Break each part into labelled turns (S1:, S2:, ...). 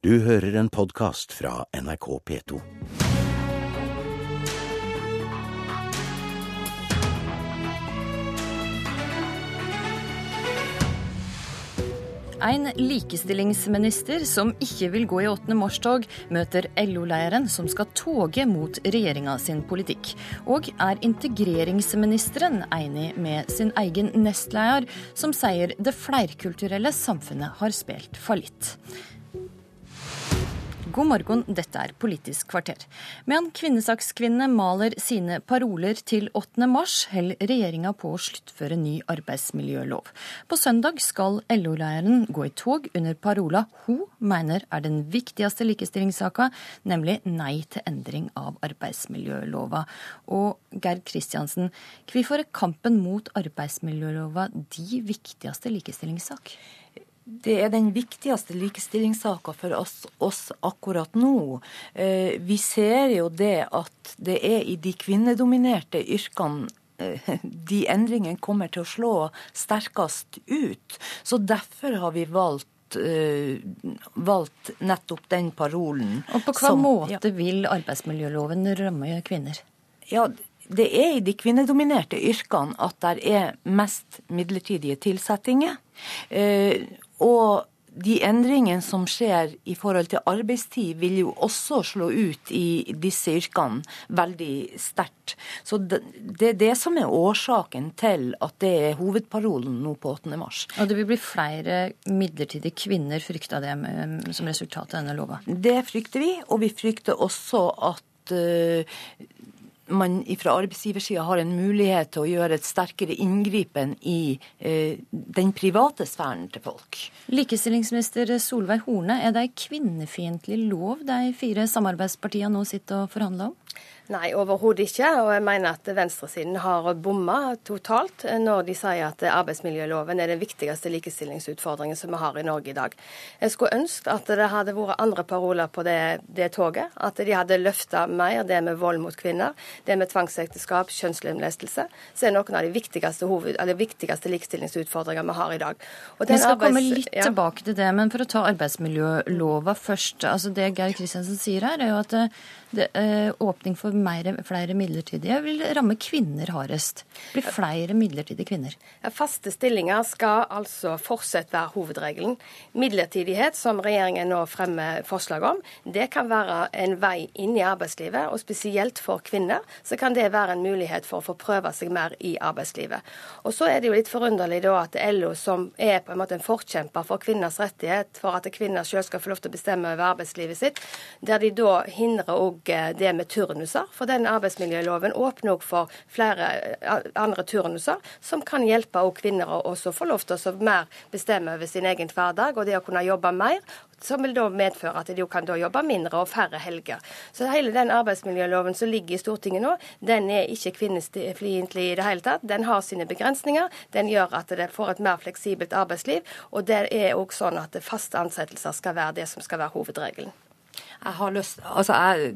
S1: Du hører en podkast fra NRK P2.
S2: En likestillingsminister som ikke vil gå i 8. mars-tog, møter LO-leiren som skal toge mot regjeringa sin politikk. Og er integreringsministeren enig med sin egen nestleder, som sier det flerkulturelle samfunnet har spilt fallitt. God morgen, dette er Politisk kvarter. Medan kvinnesakskvinnene maler sine paroler til 8. mars, holder regjeringa på å sluttføre ny arbeidsmiljølov. På søndag skal LO-leiren gå i tog under parola hun mener er den viktigste likestillingssaka, nemlig nei til endring av arbeidsmiljølova. Og Gerd Kristiansen, hvorfor er kampen mot arbeidsmiljølova de viktigste likestillingssak?
S3: Det er den viktigste likestillingssaka for oss, oss, akkurat nå. Eh, vi ser jo det at det er i de kvinnedominerte yrkene eh, de endringene kommer til å slå sterkest ut. Så derfor har vi valgt eh, valgt nettopp den parolen.
S2: Og På hva som, måte ja. vil arbeidsmiljøloven ramme kvinner?
S3: Ja, Det er i de kvinnedominerte yrkene at det er mest midlertidige tilsettinger. Og de endringene som skjer i forhold til arbeidstid, vil jo også slå ut i disse yrkene veldig sterkt. Så det, det, er det som er årsaken til at det er hovedparolen nå på 8. mars.
S2: Og det vil bli flere midlertidige kvinner, frykta det med, som resultat av denne lova?
S3: Det frykter vi, og vi frykter også at uh, man fra arbeidsgiversida har en mulighet til å gjøre et sterkere inngripen i eh, den private sfæren til folk.
S2: Likestillingsminister Solveig Horne, er det ei kvinnefiendtlig lov de fire samarbeidspartiene nå sitter og forhandler om?
S4: Nei, overhodet ikke. Og jeg mener at venstresiden har bomma totalt når de sier at arbeidsmiljøloven er den viktigste likestillingsutfordringen som vi har i Norge i dag. Jeg skulle ønske at det hadde vært andre paroler på det, det toget. At de hadde løfta mer det med vold mot kvinner, det med tvangsekteskap, kjønnslemlestelse. Så er noen av de viktigste, hoved, viktigste likestillingsutfordringene vi har i dag.
S2: vi skal komme litt ja. tilbake til det, men for å ta arbeidsmiljølova først. altså Det Geir Kristiansen sier her, er jo at det, det, eh, åpning for mer, flere midlertidige vil ramme kvinner hardest. Det blir flere midlertidige kvinner.
S4: Faste stillinger skal altså fortsatt være hovedregelen. Midlertidighet, som regjeringen nå fremmer forslag om, det kan være en vei inn i arbeidslivet. Og spesielt for kvinner så kan det være en mulighet for å få prøve seg mer i arbeidslivet. Og så er det jo litt forunderlig da at LO, som er på en måte en forkjemper for kvinners rettighet, for at kvinner selv skal få lov til å bestemme over arbeidslivet sitt, der de da hindrer òg eh, det med turnuser. For den arbeidsmiljøloven åpner òg for flere eh, andre turnuser, som kan hjelpe kvinner å få lov til å mer bestemme over sin egen hverdag, og det å kunne jobbe mer som vil da medføre at de kan jobbe mindre og færre helger. Så hele den arbeidsmiljøloven som ligger i Stortinget nå, den er ikke kvinnefiendtlig i det hele tatt. Den har sine begrensninger. Den gjør at det får et mer fleksibelt arbeidsliv. Og det er òg sånn at faste ansettelser skal være det som skal være hovedregelen.
S3: Jeg har lyst Altså, jeg,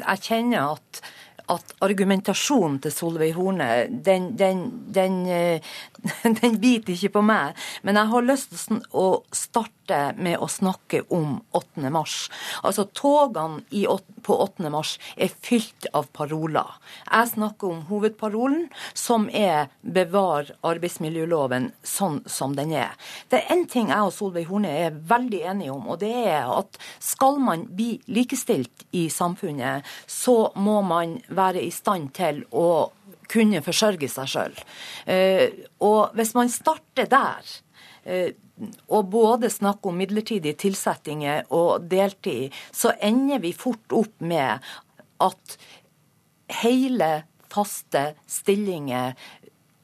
S3: jeg kjenner at at argumentasjonen til Solveig Horne, den, den, den, eh, den, biter ikke på meg. Men jeg har lyst til å starte med å snakke om 8. mars. Altså, togene i, på 8. mars er fylt av paroler. Jeg snakker om hovedparolen, som er 'bevar arbeidsmiljøloven sånn som den er'. Det er én ting jeg og Solveig Horne er veldig enige om, og det er at skal man bli likestilt i samfunnet, så må man være i stand til å kunne forsørge seg sjøl. Eh, og hvis man starter der, eh, og både snakker om midlertidige tilsettinger og deltid, så ender vi fort opp med at hele faste stillinger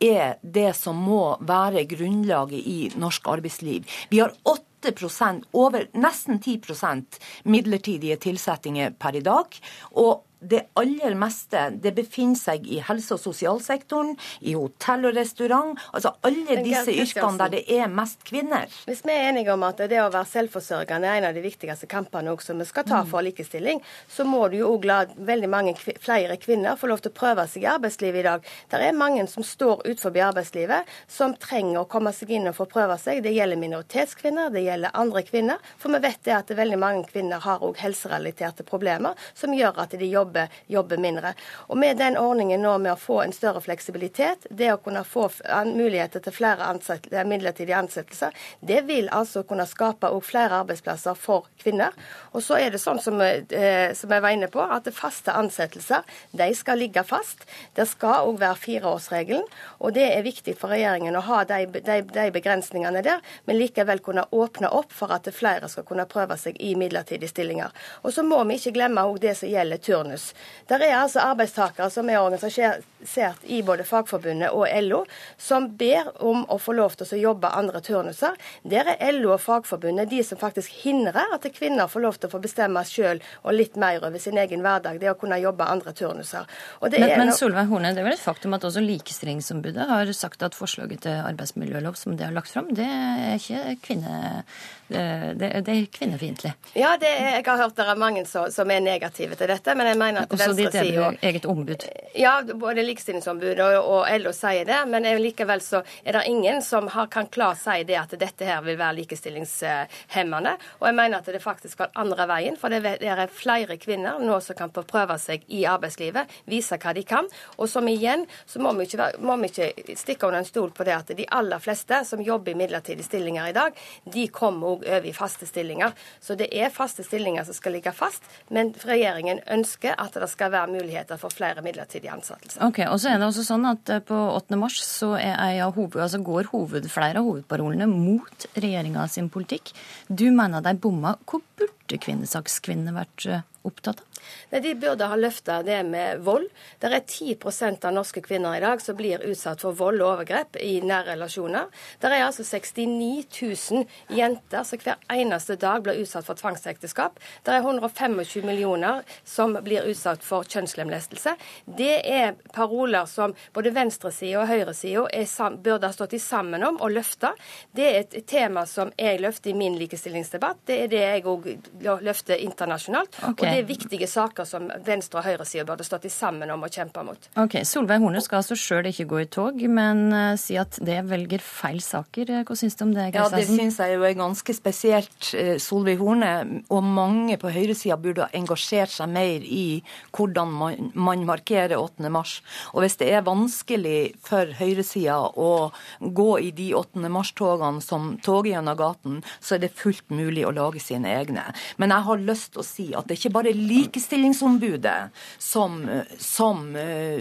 S3: er det som må være grunnlaget i norsk arbeidsliv. Vi har 8% over nesten 10% midlertidige tilsettinger per i dag. Og det aller meste det befinner seg i helse- og sosialsektoren, i hotell og restaurant. Altså alle disse yrkene der det er mest kvinner.
S4: Hvis vi er enige om at det å være selvforsørgende er en av de viktigste kampene også vi skal ta mm. for likestilling, så må du jo òg la veldig mange flere kvinner få lov til å prøve seg i arbeidslivet i dag. Det er mange som står utenfor arbeidslivet, som trenger å komme seg inn og få prøve seg. Det gjelder minoritetskvinner, det gjelder andre kvinner. For vi vet det at veldig mange kvinner har òg helserelaterte problemer som gjør at de jobber jobber, jobber, mindre. Og Med den ordningen nå med å få en større fleksibilitet, det å kunne få muligheter til flere ansettelse, midlertidige ansettelser, det vil altså kunne skape flere arbeidsplasser for kvinner. Og så er det sånn som, eh, som jeg var inne på, at faste ansettelser de skal ligge fast. Det skal òg være fireårsregelen. Og det er viktig for regjeringen å ha de, de, de begrensningene der, men likevel kunne åpne opp for at flere skal kunne prøve seg i midlertidige stillinger. Og så må vi ikke glemme det som gjelder turnus Der er altså arbeidstakere som er organisert i både Fagforbundet og LO, som ber om å få lov til å jobbe andre turnuser. Der er LO og Fagforbundet de som faktisk hindrer at kvinner får lov til å få bestemme sjøl og litt mer over sin egen hverdag, det å kunne jobbe andre turnuser.
S2: men, men Solveig Horne, det er vel et faktum at også Likestillingsombudet har sagt at forslaget til arbeidsmiljølov som det har lagt fram, det er ikke kvinne det, det er kvinnefiendtlig.
S4: Ja, det, jeg har hørt det er mange som, som, er negative til dette. Men jeg mener at
S2: Også ditt eget ombud?
S4: Ja, både Likestillingsombudet og, og, LO sier det. Men likevel så er det ingen som har, kan klart si det at dette her vil være likestillingshemmende. Og jeg mener at det faktisk går andre veien. For det er flere kvinner nå som kan få prøve seg i arbeidslivet, vise hva de kan. Og som igjen så må vi ikke, må vi ikke stikke under en stol på det at de aller fleste som jobber i midlertidige stillinger i dag, de kommer òg over i faste stillinger. Så det er faste stillinger som skal ligge fast, men regjeringen ønsker at det skal være muligheter for flere midlertidige ansettelser.
S2: Og så er det også sånn at eh, På 8. mars så hoved, altså går hoved, flere av hovedparolene mot regjeringa sin politikk. Du mener de bomma. Hvor burde kvinnesakskvinnene vært eh, opptatt av?
S4: Nei, De burde ha løfta det med vold. Det er 10% av norske kvinner i dag som blir utsatt for vold og overgrep i nære relasjoner. Det er altså 69 000 jenter som hver eneste dag blir utsatt for tvangsekteskap. Det er 125 millioner som blir utsatt for kjønnslemlestelse. Det er paroler som både venstresida og høyresida burde ha stått sammen om og løfta. Det er et tema som jeg løfter i min likestillingsdebatt. Det er det jeg òg løfter internasjonalt. Okay. Og det er viktige saker som venstre- og høyresida burde stått sammen om å kjempe mot.
S2: Ok, Solveig Horne skal altså sjøl ikke gå i tog, men uh, si at det velger feil saker. Hva syns du om det?
S3: Ja, Det syns jeg jo er ganske spesielt. Eh, Solveig Horne og mange på høyresida burde ha engasjert seg mer i hvordan man, man markerer 8. mars. Og hvis det er vanskelig for høyresida å gå i de 8. mars-togene som toget gjennom gaten, så er det fullt mulig å lage sine egne. Men jeg har lyst til å si at det er ikke bare Likestillingsombudet som, som uh,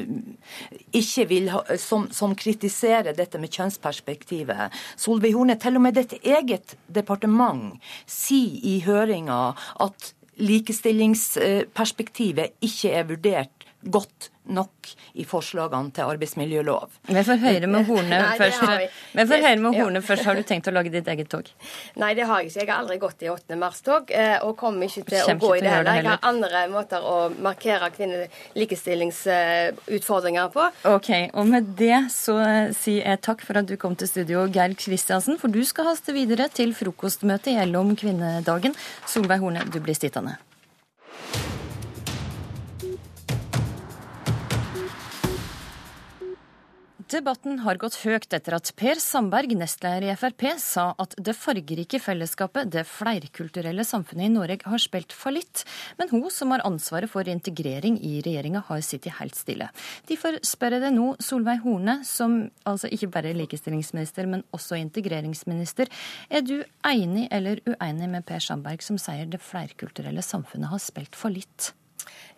S3: ikke vil ha, som, som, kritiserer dette med kjønnsperspektivet. Solveig Horne, til og med ditt eget departement sier i høringa at likestillingsperspektivet ikke er vurdert godt nok i forslagene til arbeidsmiljølov.
S2: Vi får høre med Horne først. Vi får høre med Horne først. Har du tenkt å lage ditt eget tog?
S4: Nei, det har jeg ikke. Jeg har aldri gått i 8. mars-tog, eh, og kommer ikke til å gå i det heller. Jeg har andre måter å markere kvinnelikestillingsutfordringer på.
S2: Ok, og med det så eh, sier jeg takk for at du kom til studio, Geir Kristiansen, for du skal haste videre til frokostmøte i LO om kvinnedagen. Solveig Horne, du blir sittende. Debatten har gått høyt etter at Per Sandberg, nestleder i Frp, sa at det fargerike fellesskapet, det flerkulturelle samfunnet i Norge, har spilt fallitt. Men hun som har ansvaret for integrering i regjeringa, har sittet helt stille. Derfor spør jeg deg nå, Solveig Horne, som altså ikke bare er likestillingsminister, men også integreringsminister. Er du enig eller uenig med Per Sandberg, som sier det flerkulturelle samfunnet har spilt fallitt?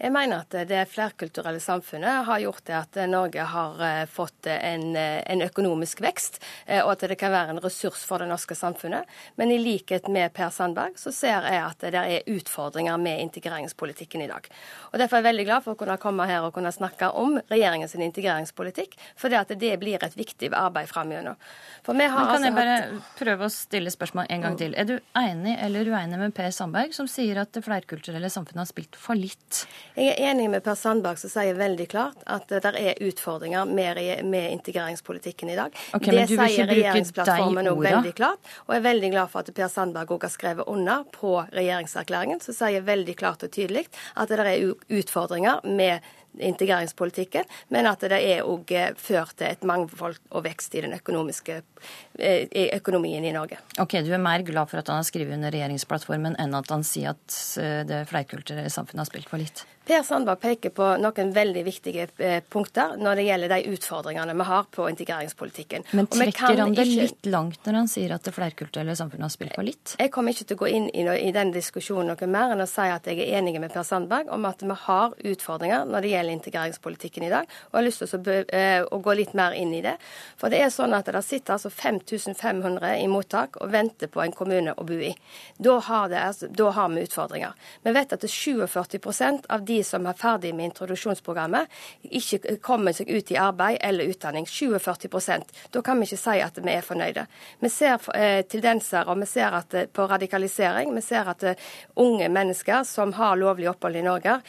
S4: Jeg mener at det flerkulturelle samfunnet har gjort det at Norge har eh, fått en, eh, en, økonomisk vekst, eh, og at det kan være en ressurs for det norske samfunnet. Men i likhet med Per Sandberg så ser jeg at det er utfordringer med integreringspolitikken i dag. Og Derfor er jeg veldig glad for å kunne komme her og kunne snakke om regjeringens integreringspolitikk, for det, at det blir et viktig arbeid framover.
S2: For vi har kan altså jeg bare prøve å stille spørsmål en gang til. Er du enig eller uenig med Per Sandberg, som sier at det flerkulturelle samfunnet har spilt fallitt
S4: Jeg er enig med Per Sandberg som sier veldig klart at det er utfordringer med, med integreringspolitikken i dag.
S2: Okay,
S4: det sier regjeringsplattformen òg veldig klart. Og jeg er veldig glad for at Per Sandberg òg har skrevet under på regjeringserklæringen, som sier veldig klart og tydelig at det er utfordringer med integreringspolitikken, men at det er òg eh, ført til et mangfold og vekst i den økonomiske eh, i økonomien i Norge.
S2: Ok, Du er mer glad for at han har skrevet under regjeringsplattformen enn at han sier at eh, det flerkulturelle samfunnet har spilt for litt?
S4: Per Sandberg peker på noen veldig viktige eh, punkter når det gjelder de utfordringene vi har på integreringspolitikken.
S2: Men trekker han det ikke... litt langt når han sier at det flerkulturelle samfunnet har spilt for litt?
S4: Jeg kommer ikke til å gå inn i, i den diskusjonen noe mer enn å si at jeg er enig med Per Sandberg om at vi har utfordringer når det gjelder integreringspolitikken i dag. Og jeg har lyst til å, be, å gå litt mer inn i det. For det er sånn at det sitter altså 5500 i mottak og venter på en kommune å bo i. Da har, det, altså, da har vi utfordringer. Vi vet at 47% av de som er ferdig med introduksjonsprogrammet, ikke kommer seg ut i arbeid eller utdanning. 47% Da kan vi ikke si at vi er fornøyde. Vi ser eh, tendenser og vi ser at, eh, på radikalisering. Vi ser at eh, unge mennesker som har lovlig opphold i Norge,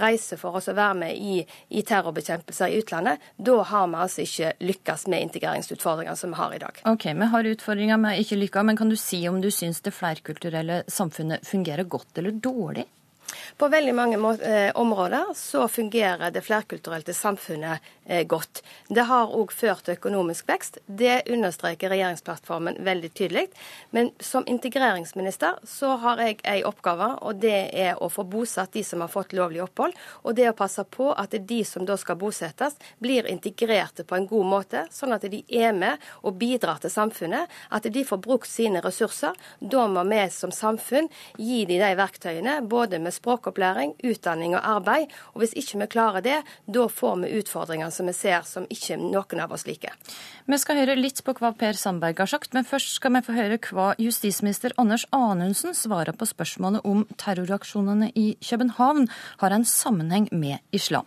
S4: reiser for oss å være med i, i terrorbekjempelser i utlandet. Da har vi altså ikke lykkes med integreringsutfordringene som vi har i dag.
S2: Ok, Vi har utfordringer vi har ikke lykkes, men kan du si om du syns det flerkulturelle samfunnet fungerer godt eller dårlig?
S4: På veldig mange eh, områder så fungerer det flerkulturelle samfunnet eh, godt. Det har òg ført til økonomisk vekst. Det understreker regjeringsplattformen veldig tydelig. Men som integreringsminister så har jeg ei oppgave, og det er å få bosatt de som har fått lovlig opphold. Og det å passe på at de som da skal bosettes, blir integrerte på en god måte, sånn at de er med og bidrar til samfunnet. At de får brukt sine ressurser. Da må vi som samfunn gi dem de verktøyene, både med språkopplæring, utdanning og arbeid. Og Hvis ikke vi klarer det, da får vi utfordringer som vi ser som ikke noen av oss liker.
S2: Vi skal høre litt på hva Per Sandberg har sagt, men først skal vi få høre hva justisminister Anders Anundsen svarer på spørsmålet om terroraksjonene i København har en sammenheng med islam.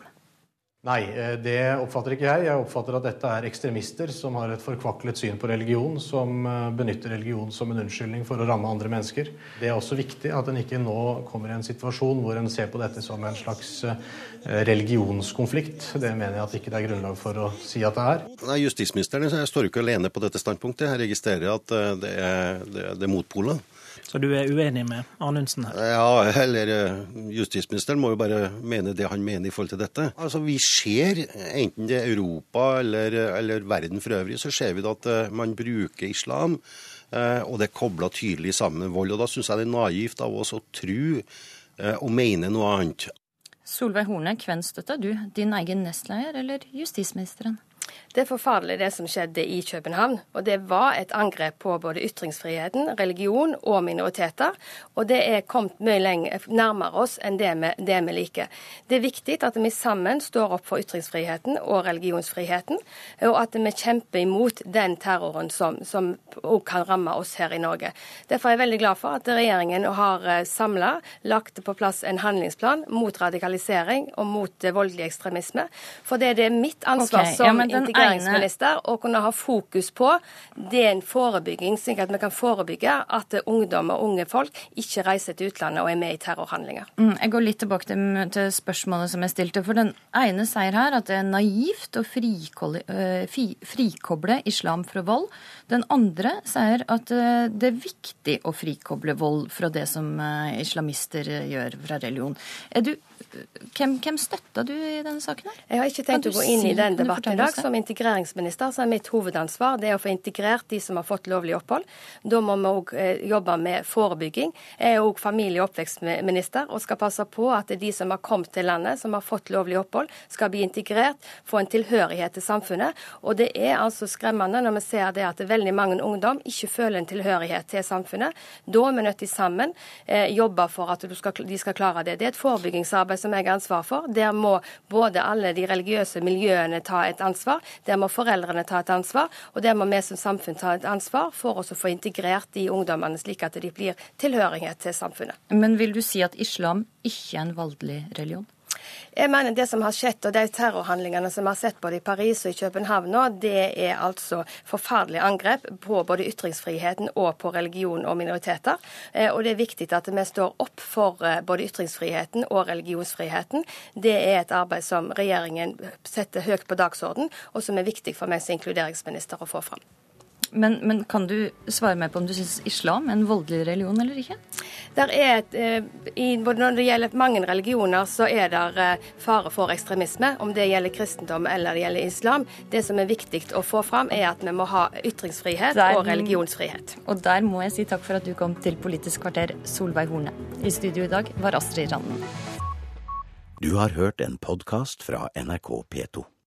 S5: Nei, eh, det oppfatter ikke jeg. Jeg oppfatter at dette er ekstremister som har et forkvaklet syn på religion, som eh, benytter religion som en unnskyldning for å ramme andre mennesker. Det er også viktig at en ikke nå kommer i en situasjon hvor en ser på dette som en slags eh, religionskonflikt. Det mener jeg at ikke det er grunnlag for å si at det er.
S6: Nei, Justisministeren står ikke alene på dette standpunktet. Jeg registrerer at det er, det er motpoler.
S7: Så du er uenig med Anundsen her?
S6: Ja, eller eh, justisministeren må jo bare mene det han mener i forhold til dette. Altså, Vi ser, enten det er Europa eller, eller verden for øvrig, så ser vi at eh, man bruker islam. Eh, og det er kobla tydelig sammen med vold. og Da syns jeg det er naivt av oss å tro og mene noe annet.
S2: Solveig Horne, hvem støtter du? Din egen nestleder eller justisministeren?
S4: Det er forferdelig det som skjedde i København. Og det var et angrep på både ytringsfriheten, religion og minoriteter. Og det er kommet mye lenger, nærmere oss enn det vi, det vi, liker. Det er viktig at vi sammen står opp for ytringsfriheten og religionsfriheten, og at vi kjemper imot den terroren som, som også kan ramme oss her i Norge. Derfor er jeg veldig glad for at regjeringen har eh, samla lagt på plass en handlingsplan mot radikalisering og mot eh, voldelig ekstremisme. For det er mitt ansvar okay, som ja, integreringsminister å kunne ha fokus på det er en forebygging, slik at vi kan forebygge at ungdom og unge folk ikke reiser til utlandet og er med i terrorhandlinger.
S2: Mm, jeg går litt tilbake til, til, spørsmålet som jeg stilte. For den ene sier her at det er naivt å øh, frikoble islam fra vold. Den andre sier at øh, det er viktig å frikoble vold fra det som øh, islamister gjør fra religion. Er du hvem, hvem støtter du i denne saken?
S4: Jeg har ikke tenkt å gå inn si, i den debatten i dag. Som integreringsminister så er mitt hovedansvar det å få integrert de som har fått lovlig opphold. Da må vi òg eh, jobbe med forebygging. Jeg er òg familie- og oppvekstminister og skal passe på at de som har kommet til landet, som har fått lovlig opphold, skal bli integrert, få en tilhørighet til samfunnet. Og det er altså skremmende når vi ser det at veldig mange ungdom ikke føler en tilhørighet til samfunnet. Da er vi nødt til sammen eh, jobbe for at skal, de skal klare det. Det er et forebyggingsarbeid som jeg har ansvar for. Der må både alle de religiøse miljøene ta et ansvar, der må foreldrene ta et ansvar, og der må vi som samfunn ta et ansvar for å få integrert de ungdommene, slik at de blir tilhørighet til samfunnet.
S2: Men vil du si at islam ikke er en voldelig religion?
S4: Jeg mener det som har skjedd, og de terrorhandlingene som vi har sett både i Paris og i København nå, det er altså forferdelige angrep på både ytringsfriheten og på religion og minoriteter. Eh, og det er viktig at vi står opp for eh, både ytringsfriheten og religionsfriheten. Det er et arbeid som regjeringen setter høyt på dagsorden, og som er viktig for meg som inkluderingsminister å få fram.
S2: Men, men, kan du svare meg på om du syns islam er en voldelig religion eller ikke?
S4: Der er et, eh, i, Når det gjelder mange religioner, så er det eh, fare for ekstremisme. Om det gjelder kristendom eller det gjelder islam. Det som er viktig å få fram, er at vi må ha ytringsfrihet der, og religionsfrihet.
S2: Og der må jeg si takk for at du kom til Politisk kvarter, Solveig Horne. I studio i dag var Astrid Randen.
S1: Du har hørt en podkast fra NRK P2.